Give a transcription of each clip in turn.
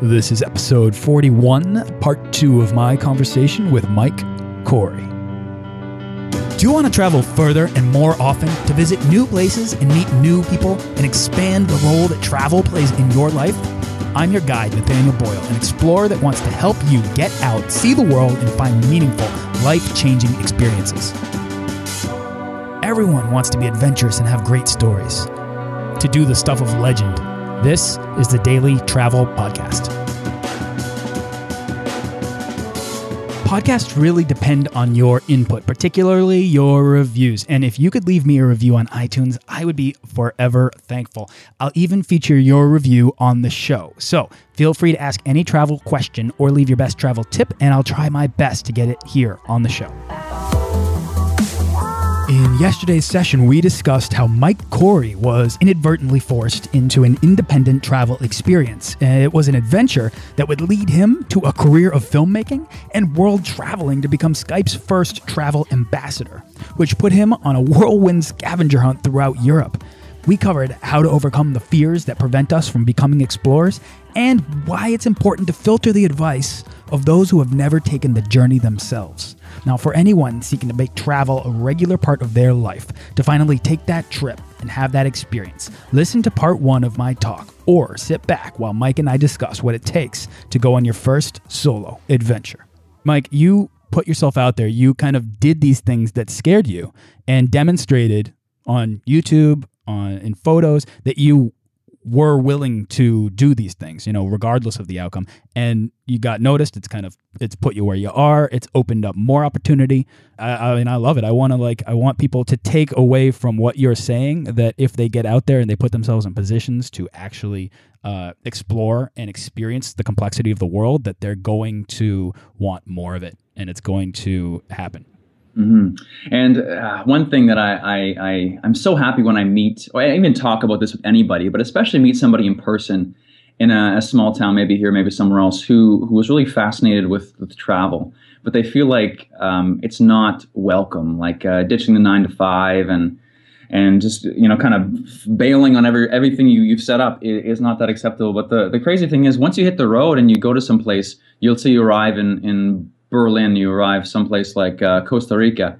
This is episode 41, part two of my conversation with Mike Corey. Do you want to travel further and more often to visit new places and meet new people and expand the role that travel plays in your life? I'm your guide, Nathaniel Boyle, an explorer that wants to help you get out, see the world, and find meaningful, life changing experiences. Everyone wants to be adventurous and have great stories, to do the stuff of legend. This is the Daily Travel Podcast. podcasts really depend on your input, particularly your reviews. And if you could leave me a review on iTunes, I would be forever thankful. I'll even feature your review on the show. So feel free to ask any travel question or leave your best travel tip, and I'll try my best to get it here on the show. Yesterday's session, we discussed how Mike Corey was inadvertently forced into an independent travel experience. Uh, it was an adventure that would lead him to a career of filmmaking and world traveling to become Skype's first travel ambassador, which put him on a whirlwind scavenger hunt throughout Europe. We covered how to overcome the fears that prevent us from becoming explorers and why it's important to filter the advice of those who have never taken the journey themselves. Now, for anyone seeking to make travel a regular part of their life, to finally take that trip and have that experience, listen to part one of my talk or sit back while Mike and I discuss what it takes to go on your first solo adventure. Mike, you put yourself out there. You kind of did these things that scared you and demonstrated on YouTube, on in photos that you were willing to do these things, you know, regardless of the outcome. And you got noticed. It's kind of it's put you where you are. It's opened up more opportunity. I, I mean, I love it. I want to like I want people to take away from what you're saying that if they get out there and they put themselves in positions to actually uh, explore and experience the complexity of the world, that they're going to want more of it, and it's going to happen. Mm-hmm. And uh, one thing that I, I, I am so happy when I meet, or I even talk about this with anybody, but especially meet somebody in person in a, a, small town, maybe here, maybe somewhere else, who who was really fascinated with, with travel, but they feel like um, it's not welcome, like uh, ditching the nine to five and and just you know kind of bailing on every everything you, you've set up is, is not that acceptable. But the, the crazy thing is, once you hit the road and you go to some place, you'll see you arrive in in Berlin, you arrive someplace like uh, Costa Rica,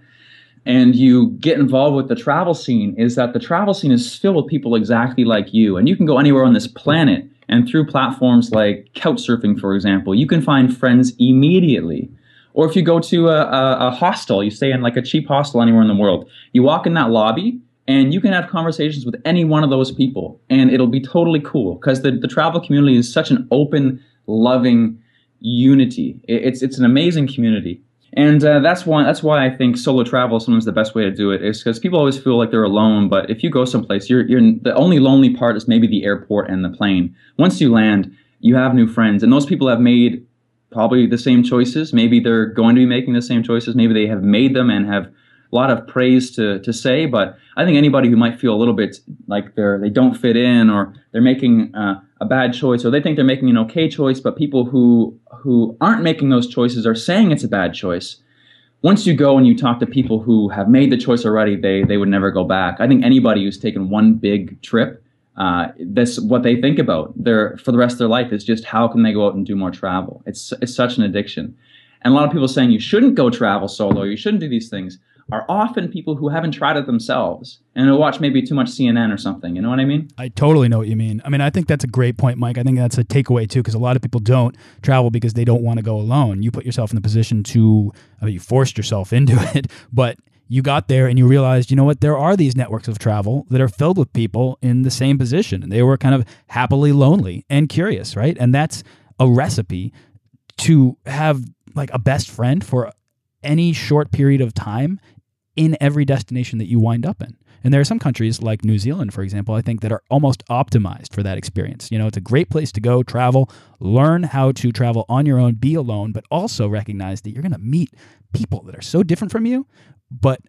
and you get involved with the travel scene, is that the travel scene is filled with people exactly like you. And you can go anywhere on this planet, and through platforms like Couchsurfing, for example, you can find friends immediately. Or if you go to a, a, a hostel, you stay in like a cheap hostel anywhere in the world, you walk in that lobby, and you can have conversations with any one of those people, and it'll be totally cool because the, the travel community is such an open, loving, unity. It's it's an amazing community, and uh, that's why that's why I think solo travel is sometimes the best way to do it. Is because people always feel like they're alone, but if you go someplace, you're you're the only lonely part is maybe the airport and the plane. Once you land, you have new friends, and those people have made probably the same choices. Maybe they're going to be making the same choices. Maybe they have made them and have a lot of praise to, to say, but I think anybody who might feel a little bit like they're they don't fit in or they're making uh, a bad choice or they think they're making an okay choice, but people who who aren't making those choices are saying it's a bad choice. Once you go and you talk to people who have made the choice already, they they would never go back. I think anybody who's taken one big trip, uh, that's what they think about. Their for the rest of their life is just how can they go out and do more travel. It's it's such an addiction, and a lot of people saying you shouldn't go travel solo, you shouldn't do these things are often people who haven't tried it themselves and watch maybe too much CNN or something. You know what I mean? I totally know what you mean. I mean, I think that's a great point, Mike. I think that's a takeaway too, because a lot of people don't travel because they don't want to go alone. You put yourself in the position to, I mean, you forced yourself into it, but you got there and you realized, you know what, there are these networks of travel that are filled with people in the same position. And they were kind of happily lonely and curious, right? And that's a recipe to have like a best friend for any short period of time in every destination that you wind up in. And there are some countries like New Zealand, for example, I think that are almost optimized for that experience. You know, it's a great place to go, travel, learn how to travel on your own, be alone, but also recognize that you're going to meet people that are so different from you, but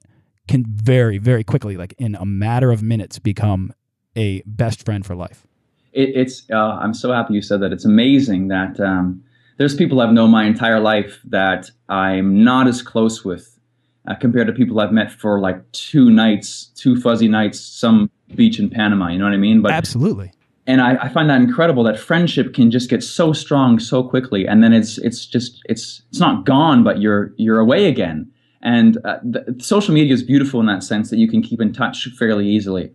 can very, very quickly, like in a matter of minutes, become a best friend for life. It, it's, uh, I'm so happy you said that. It's amazing that um, there's people I've known my entire life that I'm not as close with uh, compared to people I've met for like two nights, two fuzzy nights, some beach in Panama. You know what I mean? But absolutely. and I, I, find that incredible that friendship can just get so strong so quickly, and then it's it's just it's it's not gone, but you're you're away again. And uh, the, social media is beautiful in that sense that you can keep in touch fairly easily.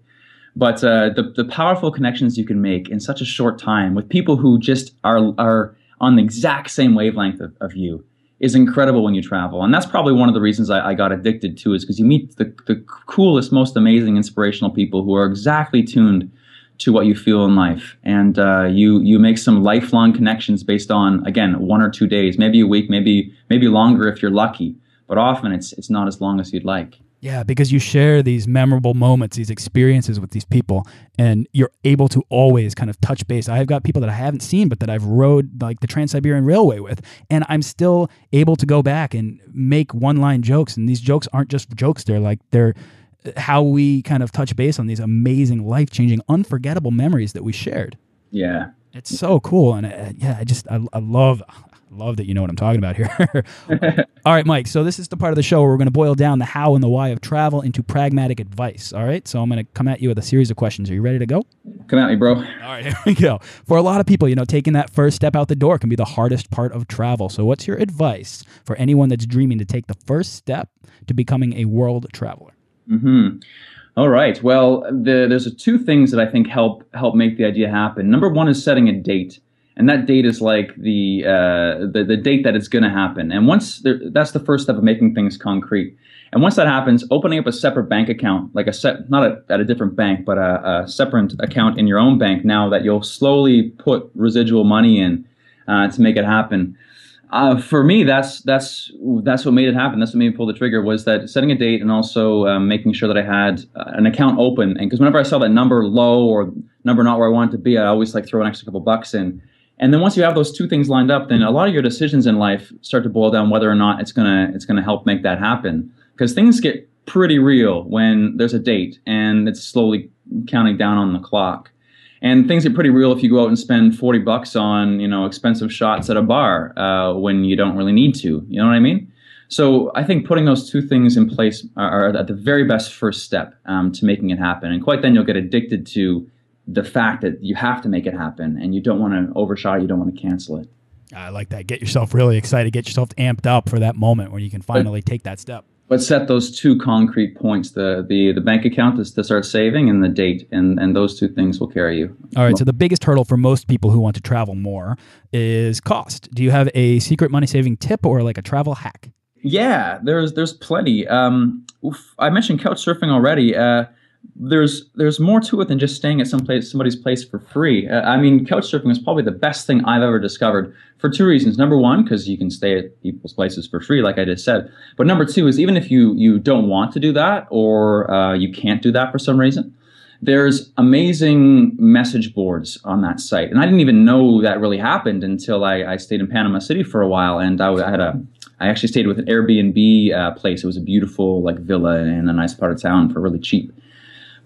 But uh, the the powerful connections you can make in such a short time with people who just are are on the exact same wavelength of, of you is incredible when you travel. And that's probably one of the reasons I, I got addicted to is because you meet the, the coolest, most amazing, inspirational people who are exactly tuned to what you feel in life. And uh, you you make some lifelong connections based on, again, one or two days, maybe a week, maybe maybe longer if you're lucky. But often it's it's not as long as you'd like. Yeah, because you share these memorable moments, these experiences with these people, and you're able to always kind of touch base. I've got people that I haven't seen, but that I've rode like the Trans Siberian Railway with, and I'm still able to go back and make one line jokes. And these jokes aren't just jokes, they're like, they're uh, how we kind of touch base on these amazing, life changing, unforgettable memories that we shared. Yeah. It's so cool. And uh, yeah, I just, I, I love, love that you know what I'm talking about here. all right, Mike. So this is the part of the show where we're going to boil down the how and the why of travel into pragmatic advice. All right. So I'm going to come at you with a series of questions. Are you ready to go? Come at me, bro. All right, here we go. For a lot of people, you know, taking that first step out the door can be the hardest part of travel. So what's your advice for anyone that's dreaming to take the first step to becoming a world traveler? Hmm. All right. Well, the, there's a, two things that I think help help make the idea happen. Number one is setting a date and that date is like the uh, the, the date that it's going to happen. And once there, that's the first step of making things concrete. And once that happens, opening up a separate bank account, like a set, not a, at a different bank, but a, a, separate account in your own bank. Now that you'll slowly put residual money in uh, to make it happen. Uh, for me, that's that's that's what made it happen. That's what made me pull the trigger. Was that setting a date and also um, making sure that I had uh, an account open. And because whenever I saw that number low or number not where I wanted to be, I always like throw an extra couple bucks in. And then once you have those two things lined up, then a lot of your decisions in life start to boil down whether or not it's gonna it's gonna help make that happen. Because things get pretty real when there's a date and it's slowly counting down on the clock. And things get pretty real if you go out and spend 40 bucks on, you know, expensive shots at a bar uh, when you don't really need to. You know what I mean? So I think putting those two things in place are, are at the very best first step um, to making it happen. And quite then you'll get addicted to the fact that you have to make it happen and you don't want to overshot you don't want to cancel it. I like that. Get yourself really excited, get yourself amped up for that moment where you can finally but, take that step. But set those two concrete points, the the, the bank account to, to start saving and the date and, and those two things will carry you. All right. So the biggest hurdle for most people who want to travel more is cost. Do you have a secret money saving tip or like a travel hack? Yeah, there's there's plenty. Um, oof, I mentioned couch surfing already. Uh, there's there's more to it than just staying at some place somebody's place for free. Uh, I mean, couch surfing is probably the best thing I've ever discovered for two reasons. Number one, because you can stay at people's places for free, like I just said. But number two is even if you you don't want to do that or uh, you can't do that for some reason, there's amazing message boards on that site, and I didn't even know that really happened until I, I stayed in Panama City for a while, and I, I had a I actually stayed with an Airbnb uh, place. It was a beautiful like villa in a nice part of town for really cheap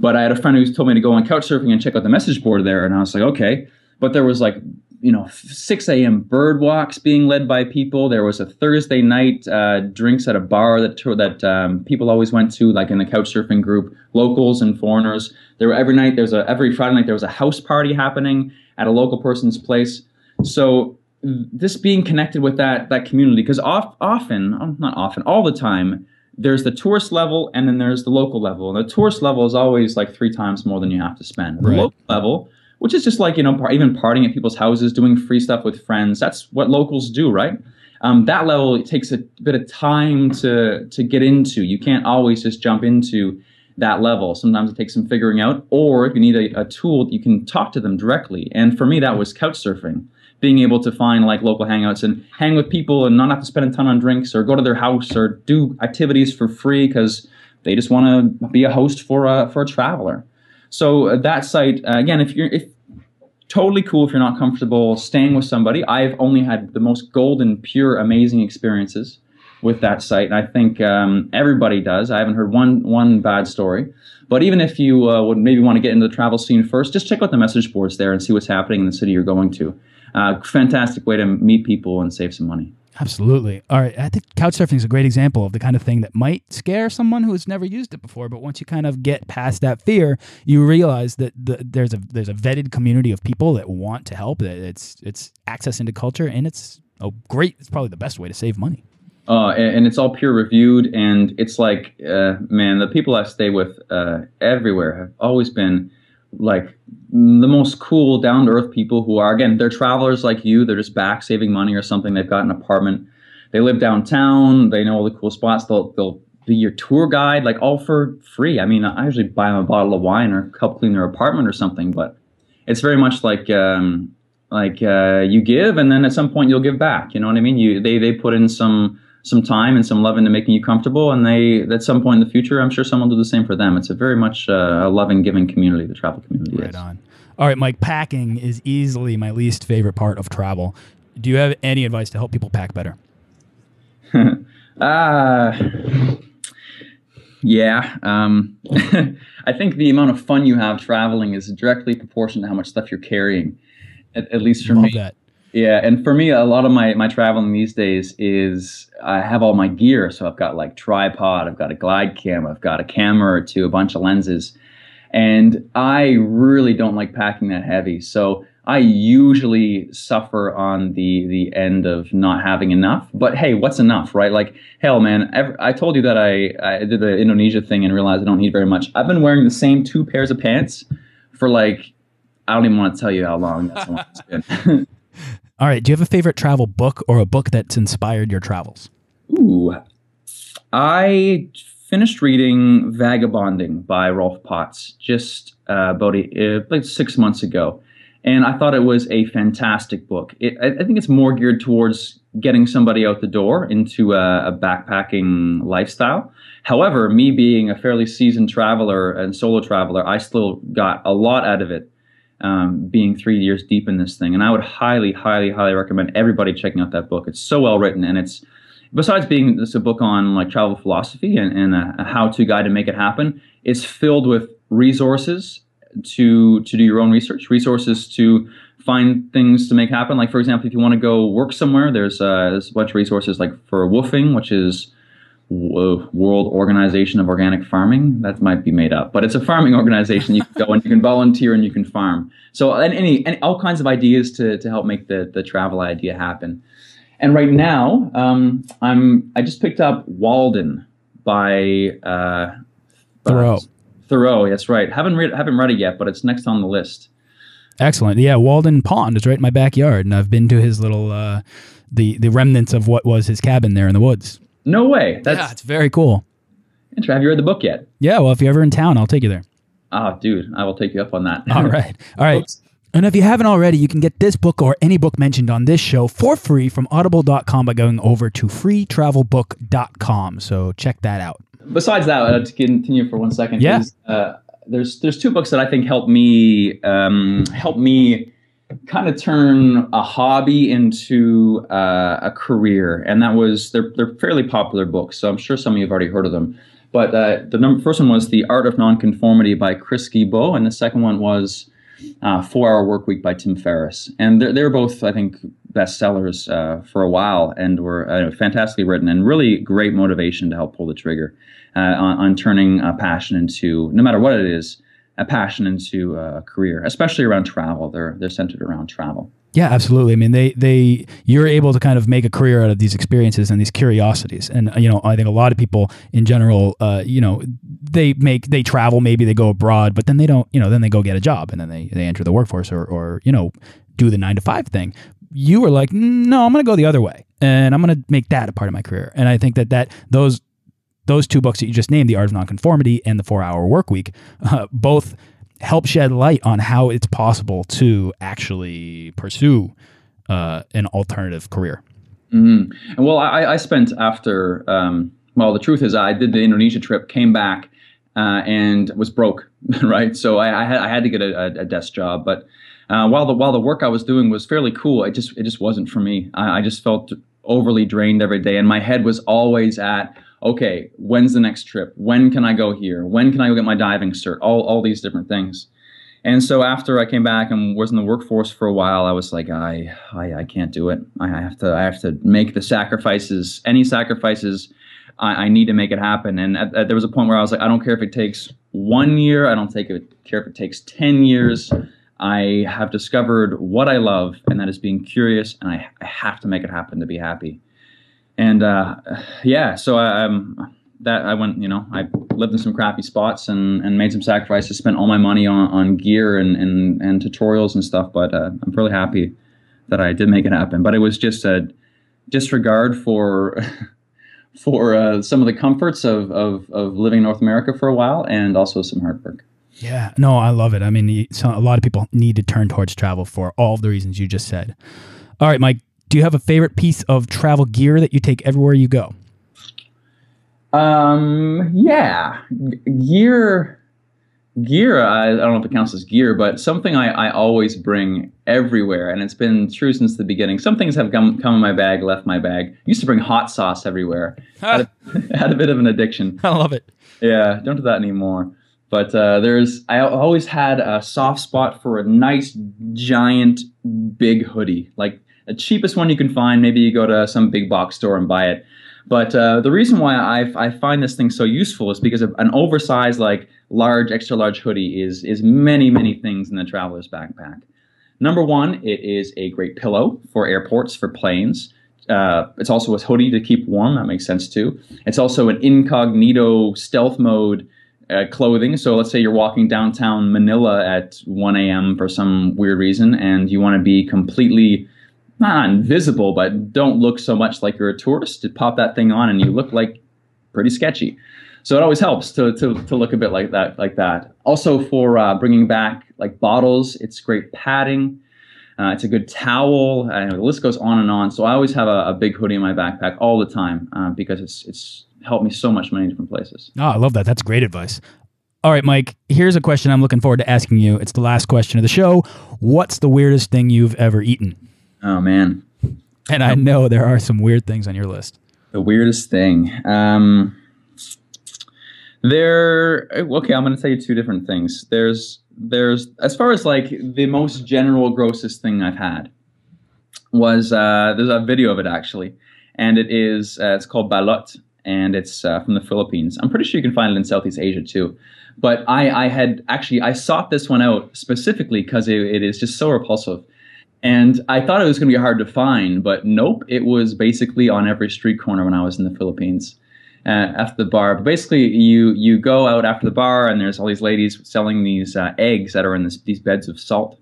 but I had a friend who told me to go on couch surfing and check out the message board there, and I was like, okay. But there was like, you know, 6 a.m. bird walks being led by people. There was a Thursday night uh, drinks at a bar that that um, people always went to, like in the couch surfing group, locals and foreigners. There were every night. There's a every Friday night there was a house party happening at a local person's place. So this being connected with that that community, because off, often, not often, all the time there's the tourist level and then there's the local level. And the tourist level is always like three times more than you have to spend. The local level, which is just like, you know, par- even partying at people's houses, doing free stuff with friends. That's what locals do, right? Um, that level it takes a bit of time to to get into. You can't always just jump into that level. Sometimes it takes some figuring out, or if you need a, a tool, you can talk to them directly. And for me, that was couch surfing being able to find like local hangouts and hang with people and not have to spend a ton on drinks or go to their house or do activities for free because they just want to be a host for a for a traveler. So uh, that site uh, again, if you're if totally cool if you're not comfortable staying with somebody. I've only had the most golden, pure, amazing experiences with that site, and I think um, everybody does. I haven't heard one one bad story. But even if you uh, would maybe want to get into the travel scene first, just check out the message boards there and see what's happening in the city you're going to uh, fantastic way to meet people and save some money. Absolutely. All right. I think couchsurfing is a great example of the kind of thing that might scare someone who has never used it before, but once you kind of get past that fear, you realize that the, there's a there's a vetted community of people that want to help. That it's it's access into culture, and it's a great. It's probably the best way to save money. Uh, and, and, it's all peer reviewed, and it's like, uh, man, the people I stay with uh, everywhere have always been like the most cool, down to earth people who are again, they're travelers like you. They're just back saving money or something. They've got an apartment. They live downtown. They know all the cool spots. They'll they'll be your tour guide, like all for free. I mean, I usually buy them a bottle of wine or help clean their apartment or something, but it's very much like um, like uh, you give, and then at some point you'll give back. You know what I mean? You they they put in some some time and some love into making you comfortable, and they at some point in the future, I'm sure someone will do the same for them. It's a very much uh, a loving, giving community. The travel community. Right is. on. All right, Mike. Packing is easily my least favorite part of travel. Do you have any advice to help people pack better? Ah. uh, yeah. Um, I think the amount of fun you have traveling is directly proportional to how much stuff you're carrying. At, at least for Love me. That. Yeah, and for me, a lot of my my traveling these days is I have all my gear. So I've got like tripod, I've got a glide cam, I've got a camera or two, a bunch of lenses, and I really don't like packing that heavy. So I usually suffer on the the end of not having enough. But hey, what's enough, right? Like hell, man. I told you that I I did the Indonesia thing and realized I don't need very much. I've been wearing the same two pairs of pants for like I don't even want to tell you how long that's been. All right. Do you have a favorite travel book or a book that's inspired your travels? Ooh, I finished reading Vagabonding by Rolf Potts just uh, about a, uh, like six months ago, and I thought it was a fantastic book. It, I, I, think it's more geared towards getting somebody out the door into a, a backpacking lifestyle. However, me being a fairly seasoned traveler and solo traveler, I still got a lot out of it um, being three years deep in this thing. And I would highly, highly, highly recommend everybody checking out that book. It's so well written, and it's besides being this a book on like travel philosophy and, and a, a how-to guide to make it happen. It's filled with resources to to do your own research, resources to find things to make happen. Like for example, if you want to go work somewhere, there's, uh, there's a bunch of resources like for WWOOFing, which is World Organization of Organic Farming. That might be made up, but it's a farming organization. You can go and you can volunteer and you can farm. So and any and all kinds of ideas to to help make the the travel idea happen. And right now, um, I'm I just picked up Walden by uh, Thoreau. Uh, Thoreau, that's right. Haven't read haven't read it yet, but it's next on the list. Excellent. Yeah, Walden Pond is right in my backyard, and I've been to his little uh, the the remnants of what was his cabin there in the woods. No way. That's yeah, it's very cool. Have you read the book yet? Yeah. Well, if you're ever in town, I'll take you there. Oh, dude, I will take you up on that. All right. All right. Oops. And if you haven't already, you can get this book or any book mentioned on this show for free from audible.com by going over to freetravelbook.com. So check that out. Besides that, uh, to continue for one second, yeah. Uh, there's there's two books that I think help me um, help me kind of turn a hobby into uh, a career, and that was they're they're fairly popular books, so I'm sure some of you have already heard of them. But uh, the number, first one was The Art of Nonconformity by Chris Guillebeau, and the second one was uh, Four Hour Work Week by Tim Ferriss, and they're they're both I think bestsellers uh, for a while, and were uh, fantastically written and really great motivation to help pull the trigger uh, on, on turning a passion into no matter what it is a passion into a career, especially around travel. They're they're centered around travel. Yeah, absolutely. I mean, they they you're able to kind of make a career out of these experiences and these curiosities. And you know, I think a lot of people in general, uh, you know, they make they travel, maybe they go abroad, but then they don't, you know, then they go get a job and then they they enter the workforce or or you know do the nine to five thing. You were like, no, I'm going to go the other way, and I'm going to make that a part of my career. And I think that that those those two books that you just named, The Art of Nonconformity and The Four Hour Work Week, uh, both help shed light on how it's possible to actually pursue uh, an alternative career. Mm-hmm. And well, I, I spent after, um, well, the truth is, I did the Indonesia trip, came back, uh, and was broke, right? So I, I, had, I had to get a, a desk job, but uh, while the while the work I was doing was fairly cool, it just it just wasn't for me. I, I just felt overly drained every day, and my head was always at okay, when's the next trip? When can I go here? When can I go get my diving cert? All, all these different things. And so after I came back and was in the workforce for a while, I was like, I, I, I can't do it. I have to, I have to make the sacrifices, any sacrifices. I, I need to make it happen. And at, at, there was a point where I was like, I don't care if it takes one year. I don't take it, care if it takes ten years. I have discovered what I love, and that is being curious, and I, I have to make it happen to be happy. And uh, yeah, so I, that I went, you know, I lived in some crappy spots and, and made some sacrifices, spent all my money on, on gear and, and, and tutorials and stuff. But uh, I'm really happy that I did make it happen. But it was just a disregard for for uh, some of the comforts of, of, of living in North America for a while and also some hard work. Yeah, no, I love it. I mean, a lot of people need to turn towards travel for all of the reasons you just said. All right, Mike, do you have a favorite piece of travel gear that you take everywhere you go? Um, yeah, gear, gear. I, I, don't know if it counts as gear, but something I, I always bring everywhere, and it's been true since the beginning. Some things have come come in my bag, left my bag. Used to bring hot sauce everywhere. had, a, had a bit of an addiction. I love it. Yeah, don't do that anymore. But uh, there's, I always had a soft spot for a nice, giant, big hoodie, like the cheapest one you can find. Maybe you go to some big box store and buy it. But uh, the reason why I, I find this thing so useful is because an oversized, like large, extra large hoodie is is many many things in the traveler's backpack. Number one, it is a great pillow for airports, for planes. Uh, it's also a hoodie to keep warm. That makes sense too. It's also an incognito stealth mode uh, clothing. So let's say you're walking downtown Manila at 1 a.m. for some weird reason, and you want to be completely not invisible, but don't look so much like you're a tourist. To pop that thing on and you look like pretty sketchy. So it always helps to, to, to look a bit like that. Like that. Also for uh, bringing back like bottles, it's great padding. Uh, it's a good towel. Uh, the list goes on and on. So I always have a, a big hoodie in my backpack all the time uh, because it's it's helped me so much many different places. Oh, I love that. That's great advice. All right, Mike, here's a question I'm looking forward to asking you. It's the last question of the show. What's the weirdest thing you've ever eaten? Oh man. And I know there are some weird things on your list. The weirdest thing. Um, there. Okay, I'm going to tell you two different things. There's there's as far as like the most general grossest thing I've had was uh, there's a video of it actually, and it is uh, it's called balot and it's uh, from the Philippines. I'm pretty sure you can find it in Southeast Asia too. But I, I had actually I sought this one out specifically because it, it is just so repulsive. And I thought it was going to be hard to find, but nope, it was basically on every street corner when I was in the Philippines. Uh, after the bar, but basically you you go out after the bar and there's all these ladies selling these uh, eggs that are in this, these beds of salt,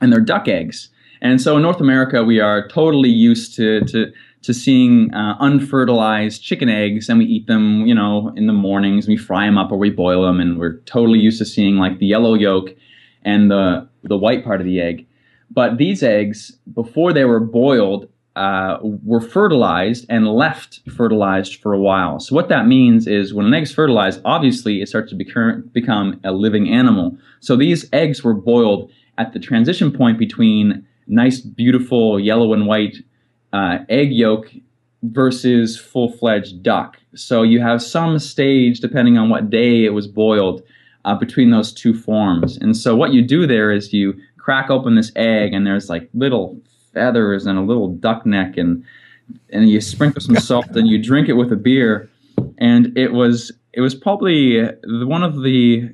and they're duck eggs. And so in North America, we are totally used to to to seeing uh, unfertilized chicken eggs, and we eat them, you know, in the mornings. We fry them up or we boil them, and we're totally used to seeing like the yellow yolk and the the white part of the egg. But these eggs, before they were boiled, uh, were fertilized and left fertilized for a while. So what that means is when an egg's fertilized, obviously it starts to become, become a living animal. So these eggs were boiled at the transition point between nice, beautiful yellow and white uh, egg yolk versus full-fledged duck. So you have some stage, depending on what day it was boiled, uh, between those two forms. And so what you do there is you crack open this egg and there's like little feathers and a little duck neck and and you sprinkle some salt and you drink it with a beer. And it was it was probably one of the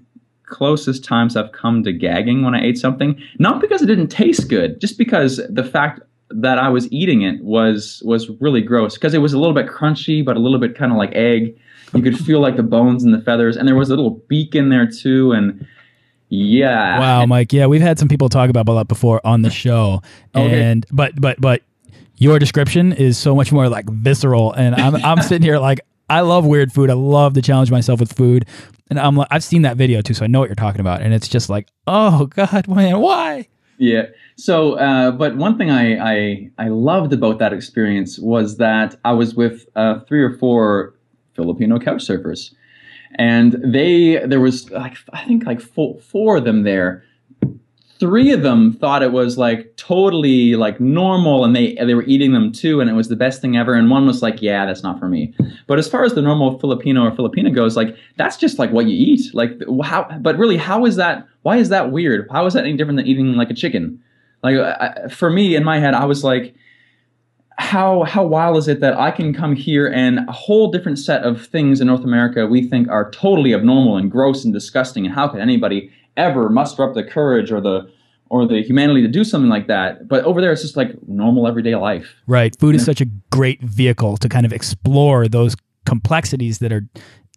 closest times I've come to gagging when I ate something. Not because it didn't taste good just because the fact that I was eating it was was really gross. Because it was a little bit crunchy but a little bit kind of like egg. You could feel like the bones and the feathers. And there was a little beak in there too. And yeah. Wow, Mike. Yeah, we've had some people talk about that before on the show, okay. and but but but your description is so much more like visceral, and I'm I'm sitting here like I love weird food. I love to challenge myself with food, and I'm like I've seen that video too, so I know what you're talking about, and it's just like oh god, man, why? Yeah. So, uh, but one thing I, I I loved about that experience was that I was with uh, three or four Filipino couch surfers and they there was like I think like four, four of them there. three of them thought it was like totally like normal and they they were eating them too and it was the best thing ever. And one was like yeah that's not for me. But as far as the normal filipino or filipina goes like that's just like what you eat. Like how but really how is that why is that weird? How is that any different than eating like a chicken? Like I, for me in my head i was like how how wild is it that I can come here and a whole different set of things in North America we think are totally abnormal and gross and disgusting, and how could anybody ever muster up the courage or the or the humanity to do something like that? But over there, it's just like normal everyday life. Right. Food is such a great vehicle to kind of explore those complexities that are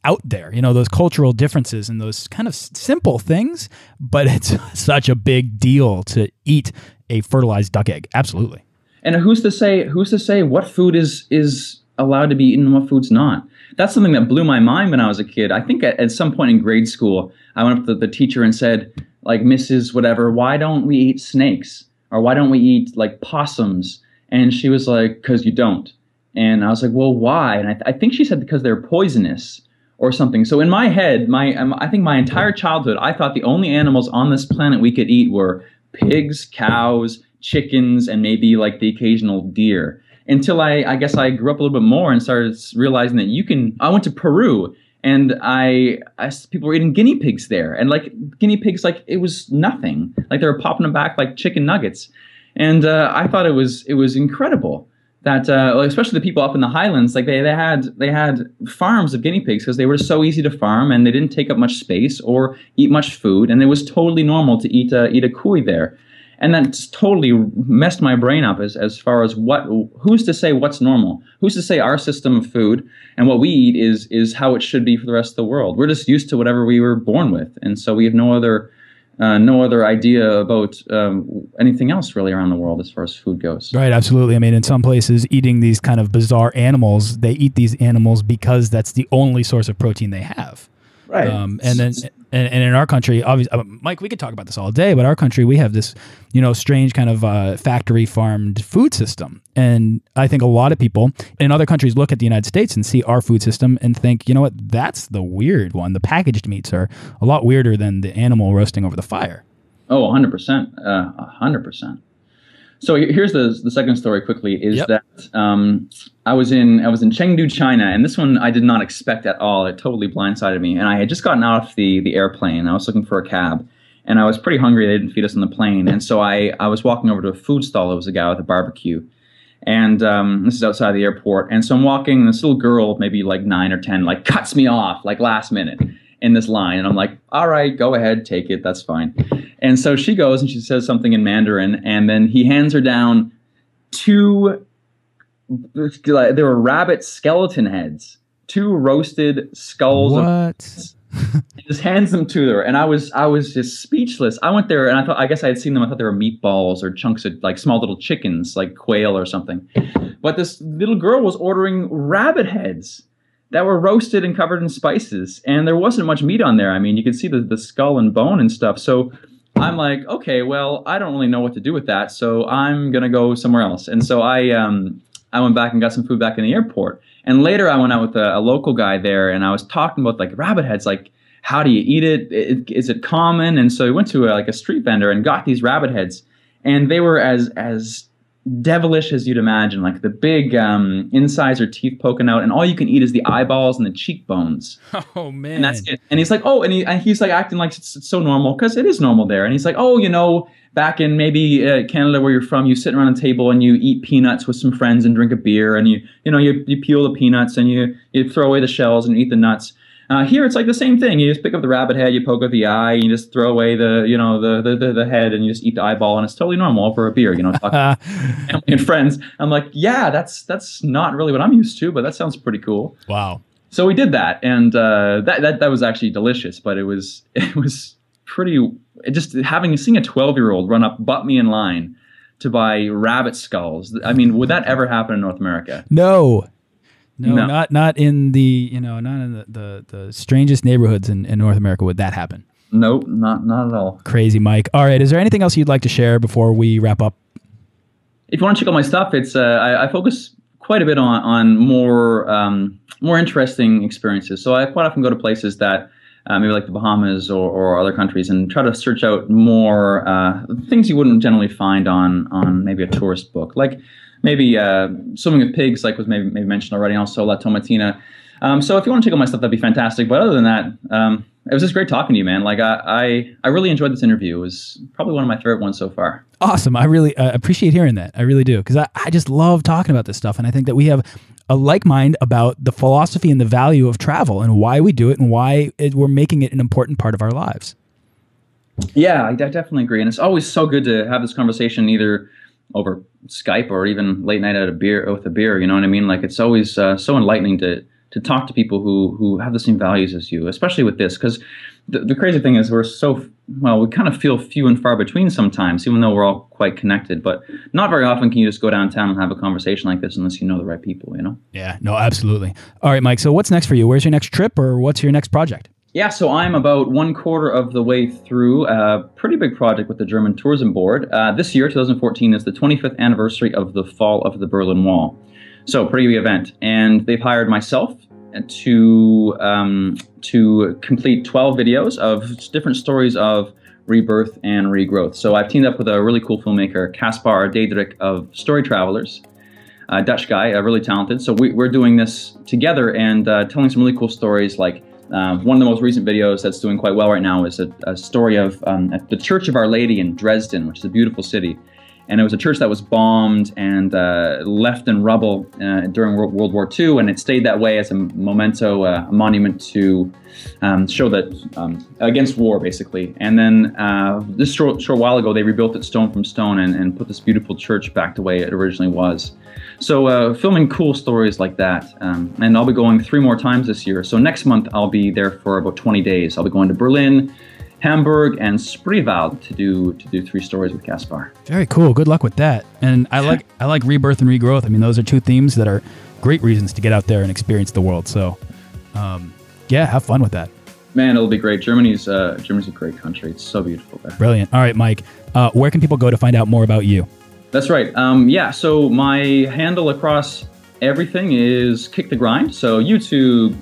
out there, you know, those cultural differences and those kind of simple things, but it's such a big deal to eat a fertilized duck egg. Absolutely. And who's to say who's to say what food is is allowed to be eaten and what food's not? That's something that blew my mind when I was a kid. I think at, at some point in grade school, I went up to the teacher and said, like, Mrs. Whatever, why don't we eat snakes? Or why don't we eat like possums? And she was like, because you don't. And I was like, well, why? And I, th- I think she said because they're poisonous or something. So in my head, my um, I think my entire childhood, I thought the only animals on this planet we could eat were pigs, cows, chickens and maybe like the occasional deer until I, I guess I grew up a little bit more and started realizing that you can. I went to Peru and I, I people were eating guinea pigs there, and like guinea pigs, like it was nothing. Like they were popping them back like chicken nuggets, and uh, I thought it was it was incredible that uh, especially the people up in the highlands, like they, they had they had farms of guinea pigs because they were so easy to farm and they didn't take up much space or eat much food, and it was totally normal to eat a, eat a cuy there and that's totally messed my brain up as, as far as what who's to say what's normal who's to say our system of food and what we eat is is how it should be for the rest of the world we're just used to whatever we were born with and so we have no other uh, no other idea about um, anything else really around the world as far as food goes. Right, absolutely. I mean, in some places, eating these kind of bizarre animals, they eat these animals because that's the only source of protein they have. Right. Um, and then and, and in our country, obviously, uh, Mike, we could talk about this all day, but our country, we have this, you know, strange kind of uh, factory farmed food system. And I think a lot of people in other countries look at the United States and see our food system and think, you know what, that's the weird one. The packaged meats are a lot weirder than the animal roasting over the fire. Oh, 100%. Uh, 100%. So here's the the second story quickly is yep. that um, I was in I was in Chengdu, China, and this one I did not expect at all. It totally blindsided me. And I had just gotten out of the the airplane. I was looking for a cab, and I was pretty hungry. They didn't feed us on the plane, and so I I was walking over to a food stall. It was a guy with a barbecue, and um, this is outside the airport. And so I'm walking, and this little girl, maybe like nine or ten, like cuts me off like last minute in this line. And I'm like, all right, go ahead, take it. That's fine. And so she goes and she says something in Mandarin. And then he hands her down two, there were rabbit skeleton heads, two roasted skulls. What? just hands them to her and i was i was just speechless i went there and i thought i guess i had seen them i thought they were meatballs or chunks of like small little chickens like quail or something but this little girl was ordering rabbit heads that were roasted and covered in spices. And there wasn't much meat on there. I mean, you could see the, the skull and bone and stuff. So I'm like, okay, well, I don't really know what to do with that. So I'm going to go somewhere else. And so I, um, I went back and got some food back in the airport. And later I went out with a, a local guy there and I was talking about like rabbit heads, like, how do you eat it? Is it common? And so we went to a, like a street vendor and got these rabbit heads, and they were as as devilish as you'd imagine. Like the big um, insides or teeth poking out, and all you can eat is the eyeballs and the cheekbones. Oh man! And that's it. And he's like, oh, and, he, and he's like acting like it's, it's so normal because it is normal there. And he's like, oh, you know, back in maybe uh, Canada where you're from, you sit around a table and you eat peanuts with some friends and drink a beer, and you you know you, you peel the peanuts and you you throw away the shells and eat the nuts. Uh, here it's like the same thing. You just pick up the rabbit head, you poke out the eye, you just throw away the you know the, the the, the head, and you just eat the eyeball, and it's totally normal for a beer. You know, talking family and friends. I'm like, yeah, that's that's not really what I'm used to, but that sounds pretty cool. Wow. So we did that, and uh, that that that was actually delicious, but it was it was pretty. Just having seeing a 12 year old run up, butt me in line to buy rabbit skulls. I mean, would that ever happen in North America? No, no, no, not not in the you know not in the the, the strangest neighborhoods in, in North America would that happen. Nope, not not at all. Crazy, Mike. All right, is there anything else you'd like to share before we wrap up? If you want to check out my stuff, it's uh, I, I, focus quite a bit on on more um, more interesting experiences. So I quite often go to places that uh, maybe like the Bahamas or, or other countries, and try to search out more uh, things you wouldn't generally find on on maybe a tourist book, like maybe uh, swimming with pigs, like was maybe, maybe mentioned already, and also La Tomatina. Um, so if you want to check out my stuff, that'd be fantastic. But other than that, um, it was just great talking to you, man. Like I, I, I, really enjoyed this interview. It was probably one of my favorite ones so far. Awesome. I really uh, appreciate hearing that. I really do because I, I just love talking about this stuff, and I think that we have a like mind about the philosophy and the value of travel and why we do it and why it, we're making it an important part of our lives. Yeah, I definitely agree, and it's always so good to have this conversation either over Skype or even late night at a beer with a beer. You know what I mean? Like it's always uh, so enlightening to to talk to people who who have the same values as you, especially with this. Because the, the crazy thing is, we're so well, we kind of feel few and far between sometimes, even though we're all quite connected. But not very often can you just go downtown and have a conversation like this unless you know the right people. You know? Yeah. No. Absolutely. All right, Mike. So what's next for you? Where's your next trip, or what's your next project? Yeah, so I'm about one quarter of the way through a pretty big project with the German Tourism Board. Uh, this year, 2014, is the 25th anniversary of the fall of the Berlin Wall. So, pretty big event. And they've hired myself to um, to complete 12 videos of different stories of rebirth and regrowth. So I've teamed up with a really cool filmmaker, Caspar Diederik of Story Travelers, a Dutch guy, uh, really talented. So we, are doing this together and uh, telling some really cool stories. Like uh, one of the most recent videos that's doing quite well right now is a, a story of um, the Church of Our Lady in Dresden, which is a beautiful city and it was a church that was bombed and uh, left in rubble uh, during World War II, and it stayed that way as a memento, uh, a monument to um, show that um, against war, basically. And then uh, this short, short while ago, they rebuilt it stone from stone and, and, put this beautiful church back the way it originally was. So uh, filming cool stories like that, um, and I'll be going three more times this year. So next month I'll be there for about 20 days. I'll be going to Berlin. Hamburg and Spreewald to do to do three stories with Caspar. Very cool. Good luck with that. And I like I like rebirth and regrowth. I mean, those are two themes that are great reasons to get out there and experience the world. So, um, yeah, have fun with that. Man, it'll be great. Germany's uh, Germany's a great country. It's so beautiful there. Brilliant. All right, Mike. Uh, where can people go to find out more about you? That's right. Um, yeah. So my handle across everything is Kick the Grind. So YouTube,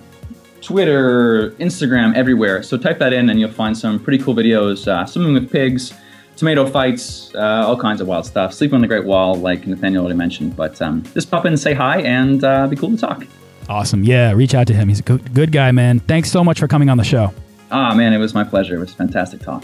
Twitter, Instagram, everywhere. So type that in and you'll find some pretty cool videos. Uh, swimming with pigs, tomato fights, uh, all kinds of wild stuff. Sleeping on the Great Wall, like Nathaniel already mentioned. But um, just pop in and say hi and uh, be cool to talk. Awesome. Yeah, reach out to him. He's a good, good guy, man. Thanks so much for coming on the show. Ah, man, it was my pleasure. It was fantastic talk.